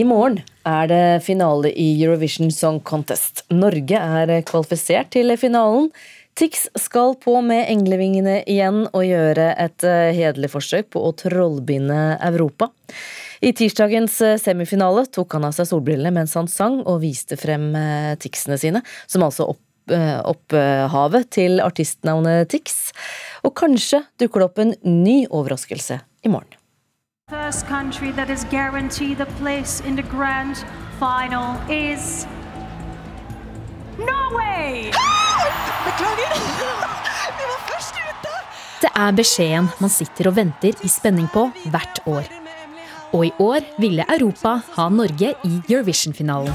I morgen er det finale i Eurovision Song Contest. Norge er kvalifisert til finalen. Tix skal på med englevingene igjen og gjøre et eh, hederlig forsøk på å trollbinde Europa. I tirsdagens eh, semifinale tok han av seg solbrillene mens han sang og viste frem eh, Tixene sine, som altså opp opphavet til artistnavnet Tix. Og kanskje dukker det opp en ny overraskelse i morgen. First country that is guaranteed a place in the grand final is Norway! Beklager! Vi var først ute! Det er beskjeden man sitter og venter i spenning på hvert år. Og i år ville Europa ha Norge i Eurovision-finalen.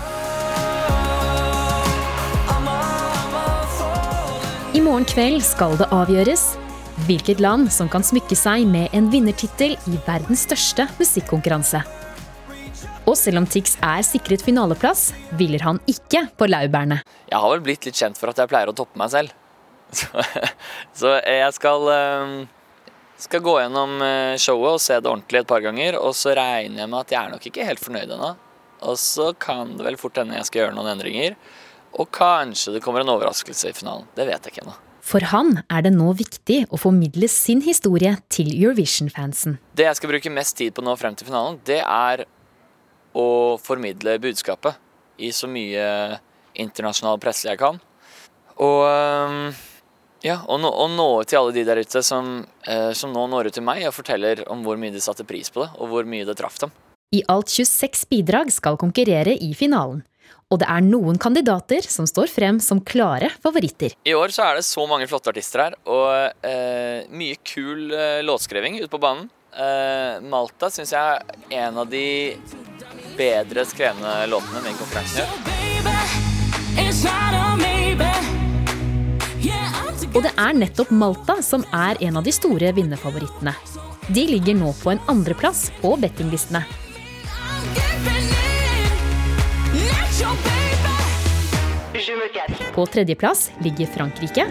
I morgen kveld skal det avgjøres hvilket land som kan smykke seg med en vinnertittel i verdens største musikkonkurranse. Og selv om Tix er sikret finaleplass, hviler han ikke på laurbærene. Jeg har vel blitt litt kjent for at jeg pleier å toppe meg selv. Så, jeg skal, eh, skal gå gjennom eh, showet og se det ordentlig et par ganger. Og så regner jeg med at jeg er nok ikke helt fornøyd ennå. Og så kan det vel fort hende jeg skal gjøre noen endringer. Og kanskje det kommer en overraskelse i finalen. Det vet jeg ikke ennå. For han er det nå viktig å formidle sin historie til Eurovision-fansen. Det jeg skal bruke mest tid på nå frem til finalen, det er å formidle budskapet i så mye internasjonal presse jeg kan. Og ja, og nå, og nå til alle de der ute som, eh, som nå når ut til meg og forteller om hvor mye de satte pris på det, og hvor mye det traff dem. I alt 26 bidrag skal konkurrere i finalen og det er noen kandidater som står frem som klare favoritter. I år så er det så mange flotte artister her, og eh, mye kul eh, låtskriving ute på banen. Eh, Malta syns jeg er en av de bedre skrevne låtene med konkurransen. Og det er nettopp Malta som er en av de store vinnerfavorittene. De ligger nå på en andreplass på bettinglistene. På tredjeplass ligger Frankrike.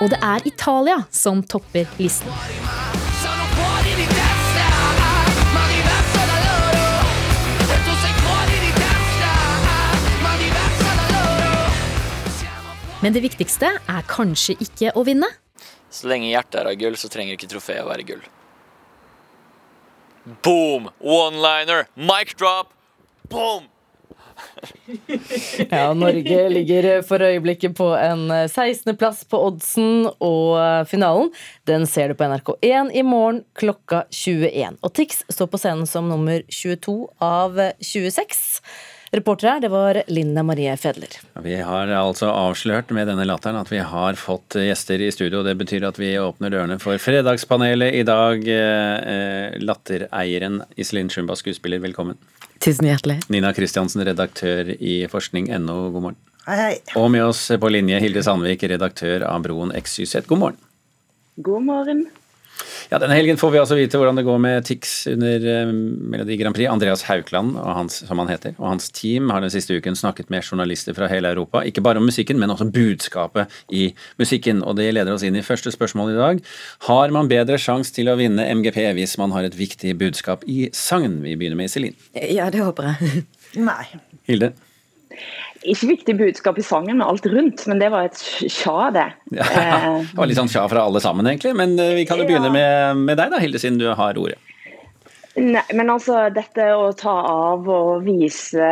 Og det er Italia som topper listen. Men det viktigste er kanskje ikke å vinne. Så lenge hjertet er av gull, så trenger ikke trofeet å være gull. Boom! One-liner! Mic drop! Boom! ja, Norge ligger for øyeblikket på en 16.-plass på oddsen, og finalen den ser du på NRK1 i morgen klokka 21. Og Tix står på scenen som nummer 22 av 26. Reporter her, det var Linda Marie Fedler. Vi har altså avslørt med denne latteren at vi har fått gjester i studio. Det betyr at vi åpner dørene for Fredagspanelet i dag. Eh, lattereieren Iselin Shumba, skuespiller, velkommen. Tusen hjertelig. Nina Kristiansen, redaktør i forskning.no, god morgen. Hei, hei. Og med oss på linje Hilde Sandvik, redaktør av Broen XYZ, god morgen. God morgen. Ja, Denne helgen får vi altså vite hvordan det går med Tix under uh, Melodi Grand Prix. Andreas Haukland, hans, som han heter, og hans team har den siste uken snakket med journalister fra hele Europa. Ikke bare om musikken, men også budskapet i musikken. Og det leder oss inn i første spørsmål i dag. Har man bedre sjanse til å vinne MGP hvis man har et viktig budskap i sangen? Vi begynner med Iselin. Ja, det håper jeg. Nei. Hilde? Ikke viktig budskap i sangen med alt rundt, men det var et tja, det. Ja, det var litt sånn tja fra alle sammen, egentlig. Men eh, vi kan jo begynne med, med deg, da, Hilde, siden du har ordet. Nei, men altså dette å ta av og vise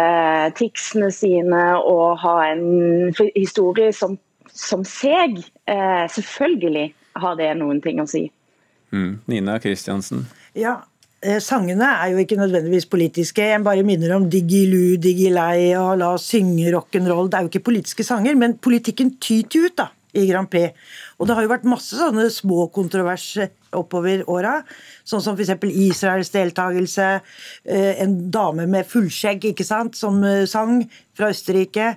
ticsene sine og ha en historie som, som seg, eh, selvfølgelig har det noen ting å si. Mm. Nina Kristiansen? Ja, sangene er jo ikke nødvendigvis politiske. Jeg bare minner om Digilu, Digilei og La oss synge rock'n'roll. Det er jo ikke politiske sanger, men politikken tyter ut da, i Grand Prix. Og det har jo vært masse sånne små kontroverser oppover åra. Sånn som f.eks. Israels deltakelse. Eh, en dame med fullskjegg ikke sant, som eh, sang fra Østerrike.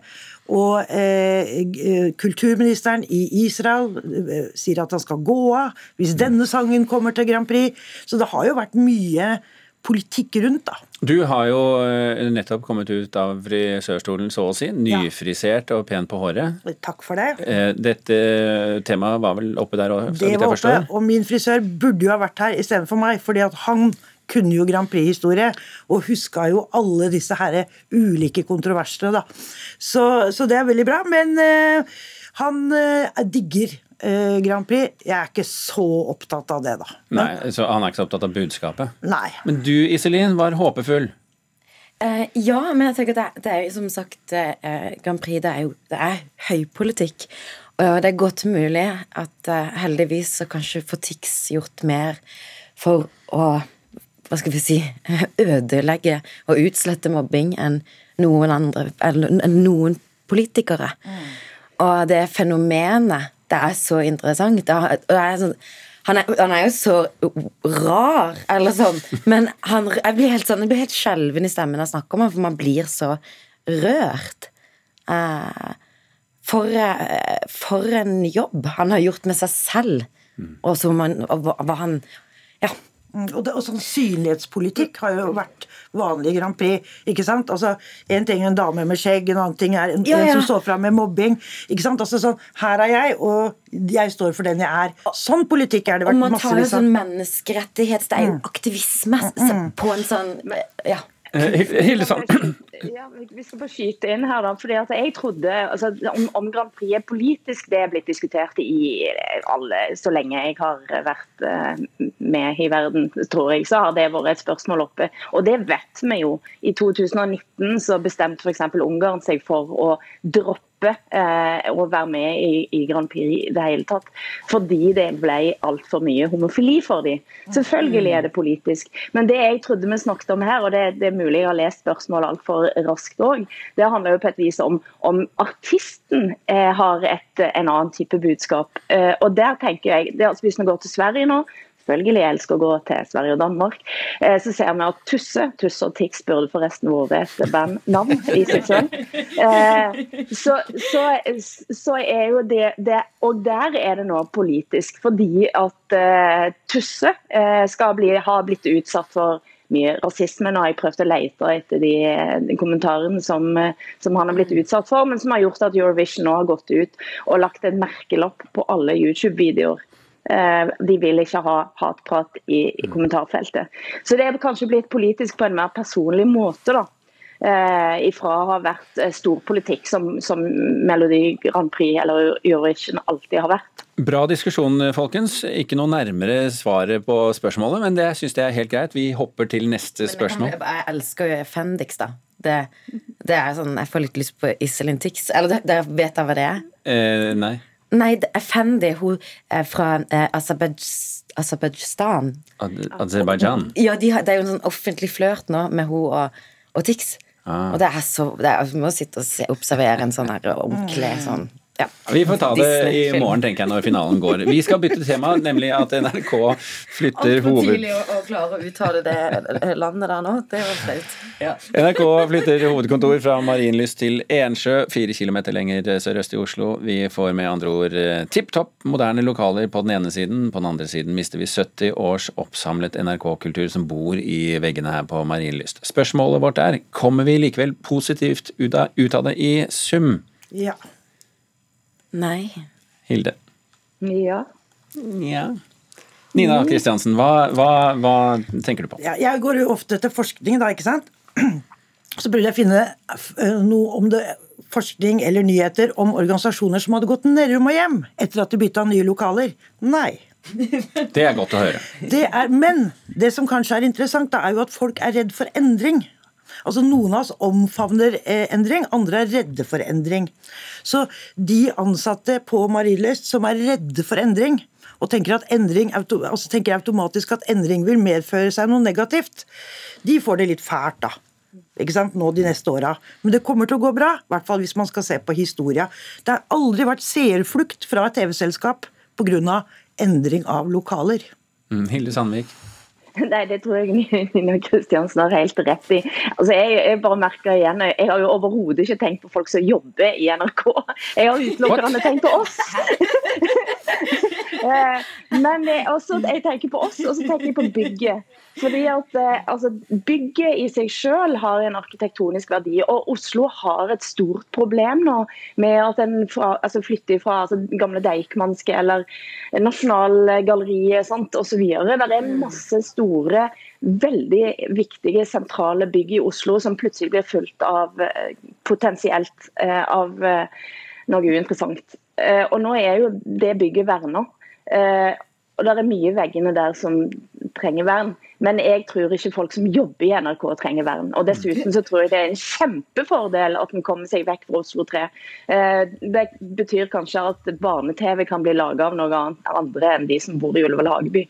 Og eh, kulturministeren i Israel eh, sier at han skal gå av hvis denne sangen kommer til Grand Prix. Så det har jo vært mye politikk rundt, da. Du har jo eh, nettopp kommet ut av frisørstolen, så å si. Nyfrisert og pen på håret. Takk for det. Eh, dette temaet var vel oppe der òg, Det var oppe, og min frisør burde jo ha vært her istedenfor meg, fordi at han kunne jo Grand Prix-historie, og huska jo alle disse her ulike kontroversene, da. Så, så det er veldig bra. Men eh, han eh, digger Grand Prix. Jeg er ikke så opptatt av det, da. Nei, så han er ikke så opptatt av budskapet? Nei. Men du, Iselin, var håpefull. Uh, ja, men jeg tenker at det, det er jo som sagt uh, Grand Prix det er jo det er høypolitikk. Og det er godt mulig at uh, heldigvis så kanskje får Tix gjort mer for å hva skal vi si ødelegge og utslette mobbing enn noen andre eller enn noen politikere. Og det fenomenet, det er så interessant. Er, er sånn han er, han er jo så rar, eller sånn, men han, jeg blir helt sånn, jeg blir helt skjelven i stemmen når jeg snakker om ham, for man blir så rørt. Uh, for, uh, for en jobb han har gjort med seg selv, og, som han, og hva han Ja. Mm, Og, det, og sånn synlighetspolitikk har jo vært vanlig i Grand Prix. ikke sant? Altså, En ting er en dame med skjegg, en annen ting er en, Ja, en som står fram med mobbing. ikke sant? Altså sånn, Her er jeg, og jeg står for den jeg er. Sånn politikk er det Og man tar jo sånn menneskerettighets... Det er jo aktivisme så- på en sånn Ja. Eh, Sand, Ja, vi- skal bare skyte inn her, da. fordi at jeg trodde altså, om, om Grand Prix er politisk, det er blitt diskutert i alle så lenge jeg har vært eh, med i verden, tror jeg, så har det vært et spørsmål oppe. Og det vet vi jo. I 2019 så bestemte f.eks. Ungarn seg for å droppe eh, å være med i, i Grand Prix i det hele tatt. Fordi det ble altfor mye homofili for dem. Selvfølgelig er det politisk. Men det jeg trodde vi snakket om her, og det, det er mulig jeg har lest spørsmålet altfor raskt òg, det handler jo på et vis om om artisten eh, har et, en annen type budskap. Eh, og der tenker jeg, det, altså Hvis vi går til Sverige nå, selvfølgelig elsker å gå til Sverige og Danmark, eh, så ser vi at Tusse Tusse og Tix burde forresten vært et bandnavn i seg selv. Eh, så, så, så er jo det, det Og der er det nå politisk, fordi at eh, Tusse skal bli, ha blitt utsatt for mye rasisme. Nå har jeg prøvd å lete etter de, de kommentarene som, som han har blitt utsatt for, men som har gjort at Eurovision nå har gått ut og lagt en merkelapp på alle YouTube-videoer. Eh, De vil ikke ha hatprat i, i kommentarfeltet. Så det er kanskje blitt politisk på en mer personlig måte, da. Eh, ifra å ha vært eh, storpolitikk, som, som Melodi Grand Prix eller Eurovision alltid har vært. Bra diskusjon, folkens. Ikke noe nærmere svaret på spørsmålet, men det syns jeg er helt greit. Vi hopper til neste spørsmål. Jeg, jeg elsker jo Fendix, da. Det, det er sånn, Jeg får litt lyst på Iselin Tix. Eller det- det vet jeg hva det er? Eh, nei. Nei, det er Fendi. Hun er fra eh, Aserbajds- Aserbajdsjan. Aserbajdsjan. Ja, de har, det er jo en sånn offentlig flørt nå med hun og, og Tix. Ah. Og det er så det er, Du må sitte og se, observere en sånn her ordentlig sånn ja. Vi får ta det i morgen, tenker jeg, når finalen går. Vi skal bytte tema, nemlig at NRK flytter hoved... tidlig å, å klare å uttale det landet der nå. Det var flaut. NRK flytter hovedkontor fra Marienlyst til Ensjø, fire kilometer lenger sørøst i Oslo. Vi får med andre ord eh, tipp topp moderne lokaler på den ene siden. På den andre siden mister vi 70 års oppsamlet NRK-kultur som bor i veggene her på Marienlyst. Spørsmålet vårt er kommer vi likevel positivt ut av det i sum? Ja. Nei. Hilde? Ja. Ja. Nina Kristiansen, hva, hva, hva tenker du på? Ja, jeg går jo ofte til forskning, da, ikke sant? Så prøvde jeg å finne eh, noe om det, forskning eller nyheter om organisasjoner som hadde gått nedrum og hjem etter at de bytta nye lokaler. Nei. Det er godt å høre. Det er, men det som kanskje er interessant, da, er jo at folk er redd for endring. Altså Noen av oss omfavner eh, endring, andre er redde for endring. Så de ansatte på Marienlyst som er redde for endring, og tenker, at endring, altså tenker automatisk at endring vil medføre seg noe negativt, de får det litt fælt, da. Ikke sant? Nå de neste åra. Men det kommer til å gå bra, i hvert fall hvis man skal se på historia. Det har aldri vært seerflukt fra et TV-selskap pga. endring av lokaler. Mm, Hilde Sandvik. Nei, det tror jeg Nina Kristiansen har helt rett i. Altså, jeg, jeg bare merker igjen, jeg har jo overhodet ikke tenkt på folk som jobber i NRK. Jeg har utelukkende tenkt på oss. Men også, jeg tenker på oss, og så tenker jeg på bygget. Fordi at eh, altså, Bygget i seg selv har en arkitektonisk verdi, og Oslo har et stort problem nå med at en fra, altså flytter fra altså, gamle Deichmanske eller Nasjonalgalleriet osv. Det er masse store, veldig viktige sentrale bygg i Oslo som plutselig blir fulgt av eh, potensielt eh, av noe uinteressant. Og nå er jo det bygget verna. Eh, og det er mye i veggene der som trenger vern. Men jeg tror ikke folk som jobber i NRK trenger vern. Og dessuten så tror jeg det er en kjempefordel at en kommer seg vekk fra Oslo 3. Eh, Det betyr kanskje at barne-TV kan bli laga av noe annet andre enn de som bor i Ullevål Hageby.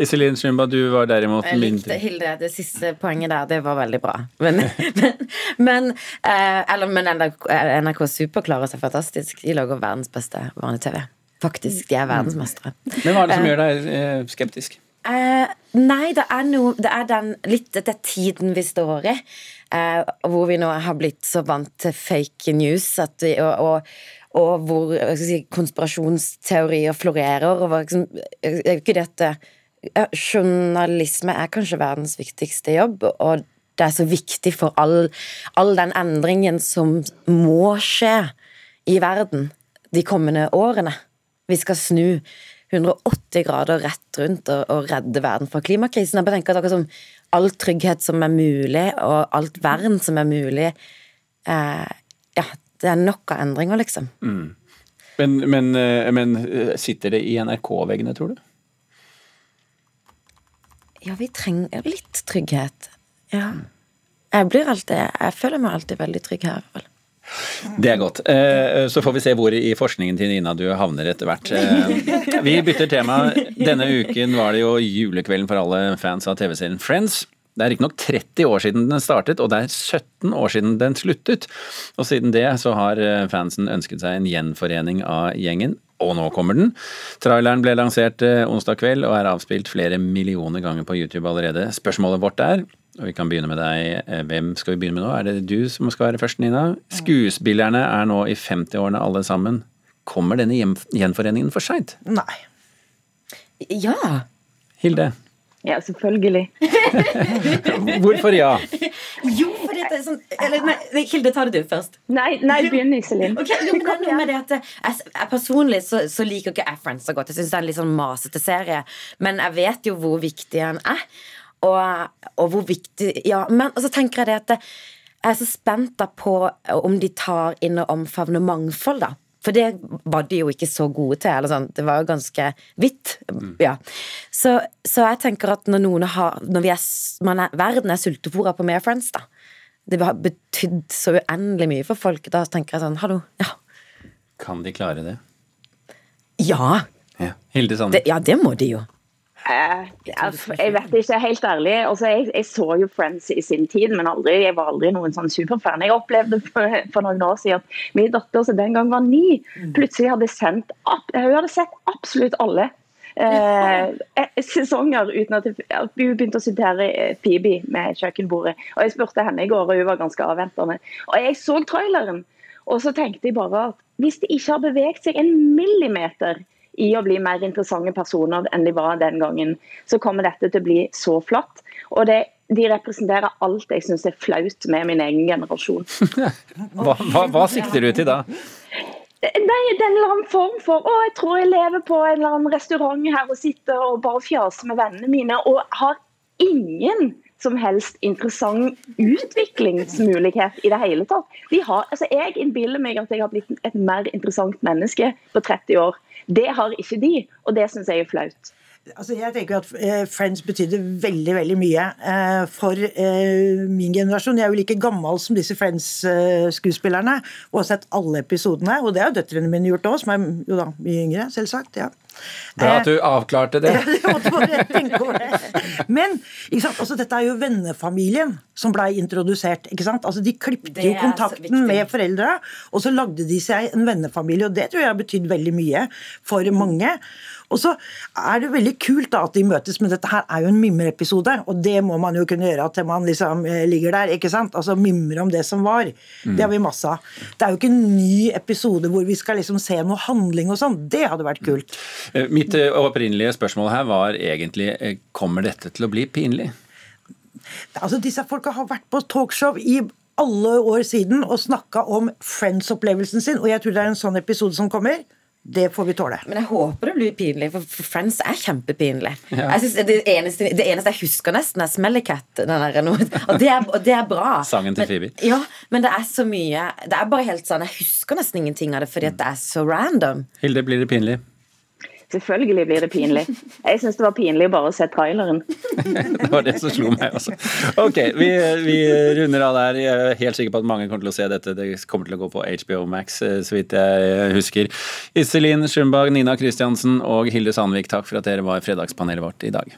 Iselin Shumba, du var derimot Jeg likte mindre Hilde, det siste poenget der, det var veldig bra. Men, men, men, eh, eller, men NRK, NRK Super klarer seg fantastisk. De lager verdens beste barne-TV. Faktisk, de er verdensmestere. Men hva er det som gjør deg eh, skeptisk? Uh, nei, det er noe Det er den litt Det er tiden vi står i. Uh, hvor vi nå har blitt så vant til fake news at vi, og, og, og hvor skal si, konspirasjonsteorier florerer. Og liksom, er jo ikke dette ja, Journalisme er kanskje verdens viktigste jobb, og det er så viktig for all, all den endringen som må skje i verden de kommende årene. Vi skal snu 180 grader rett rundt og, og redde verden fra klimakrisen. Jeg tenker at akkurat som all trygghet som er mulig, og alt vern som er mulig eh, Ja, det er nok av endringer, liksom. Men, men, eh, men eh, sitter det i NRK-veggene, tror du? Ja, vi trenger litt trygghet. Ja. Jeg blir alltid Jeg føler meg alltid veldig trygg her, i hvert fall. Det er godt. Eh, Så får vi se hvor i forskningen til Nina du havner etter hvert. Eh, Vi bytter tema. Denne uken var det jo julekvelden for alle fans av TV-serien Friends. Det er riktignok 30 år siden den startet, og det er 17 år siden den sluttet. Og siden det så har eh, fansen ønsket seg en gjenforening av gjengen, og nå kommer den. Traileren ble lansert onsdag kveld og er avspilt flere millioner ganger på YouTube allerede. Spørsmålet vårt er, og vi kan begynne med deg, eh, hvem skal vi begynne med nå? Er det du som skal være først, Nina? Skuespillerne er nå i 50-årene alle sammen. Kommer denne gjenforeningen for seint? Nei. Ja! Hilde? Ja, selvfølgelig. Hvorfor ja? Jo, fordi det er sånn Eller nei, Hilde, tar det du først. Nei, nei begynn, Iselin. Okay, jo, det er noe med det at jeg, jeg Personlig så, så liker ikke jeg Friends så godt. Jeg syns det er en litt sånn masete serie. Men jeg vet jo hvor viktig den er. Og, og hvor viktig Ja, men så tenker jeg det at jeg er så spent da på om de tar inn og omfavner mangfold, da. For det var de jo ikke så gode til. eller sånn, Det var jo ganske hvitt. ja. Så, så jeg tenker at når noen har Når vi er, er, verden er sultefòra på mer Friends, da. Det har betydd så uendelig mye for folk. Da tenker jeg sånn Hallo. Ja. Kan de klare det? Ja, Ja. Hilde Sande? det, ja, det må de jo. Eh, jeg, jeg vet ikke, helt ærlig. Altså, jeg, jeg så jo Friends i sin tid, men aldri, jeg var aldri noen sånn superfan. Jeg opplevde for, for noen år siden at min datter, som den gang var ni, plutselig hadde sendt Hun hadde sett absolutt alle. Eh, sesonger uten at at hun begynte å sitere eh, Phoebe med kjøkkenbordet. Og Jeg spurte henne i går, og hun var ganske avventende. Og Jeg så traileren, og så tenkte jeg bare at hvis de ikke har beveget seg en millimeter i å bli mer interessante personer enn de var den gangen, så kommer dette til å bli så flatt. Og det, de representerer alt jeg syns er flaut med min egen generasjon. Hva, hva, hva sikter du til da? Nei, det er en eller annen form for Å, jeg tror jeg lever på en eller annen restaurant her og sitter og bare fjaser med vennene mine, og har ingen som helst interessant utviklingsmulighet i det hele tatt. De har, altså jeg innbiller meg at jeg har blitt et mer interessant menneske på 30 år. Det har ikke de, og det syns jeg er flaut. Altså, jeg tenker at eh, Friends betydde veldig veldig mye eh, for eh, min generasjon. Jeg er jo like gammel som disse Friends-skuespillerne og har sett alle episodene. Og det har døtrene mine gjort òg, som er jo da mye yngre, selvsagt. ja. Bra at du avklarte det. Jeg måtte bare tenke over det. Men ikke sant? Altså, dette er jo vennefamilien som blei introdusert. ikke sant? Altså, De klipte jo kontakten med foreldra, og så lagde de seg en vennefamilie. og Det tror jeg har betydd veldig mye for mange. Og så er det veldig kult da at de møtes, men dette her er jo en mimreepisode, og det må man jo kunne gjøre til man liksom eh, ligger der, ikke sant? Altså mimre om det som var. Det har vi masse av. Det er jo ikke en ny episode hvor vi skal liksom se noe handling og sånn. Det hadde vært kult. Eh, Mitt eh, opprinnelige spørsmål her var egentlig kommer dette til å bli pinlig? Altså Disse folka har vært på talkshow i alle år siden og snakka om Friends-opplevelsen sin, og jeg tror det er en sånn episode som kommer. Det får vi tåle. Men jeg håper det blir pinlig, for Friends er kjempepinlig. Synes det, eneste, det eneste jeg husker nesten, er Smelly Cat. Den der, og, det er, og det er bra. Sangen til Men- Ja, men det er så mye Det er bare helt sånn Jeg husker nesten ingenting av det fordi det er så random. Hilde, blir det pinlig? Selvfølgelig blir det pinlig. Jeg syns det var pinlig bare å se traileren. Det var det som slo meg også. Ok, vi, vi runder av der. Jeg er helt sikker på at mange kommer til å se dette. Det kommer til å gå på HBO Max, eh, så vidt jeg husker. Iselin Schumbag, Nina Kristiansen og Hilde Sandvik, takk for at dere var fredagspanelet vårt i dag.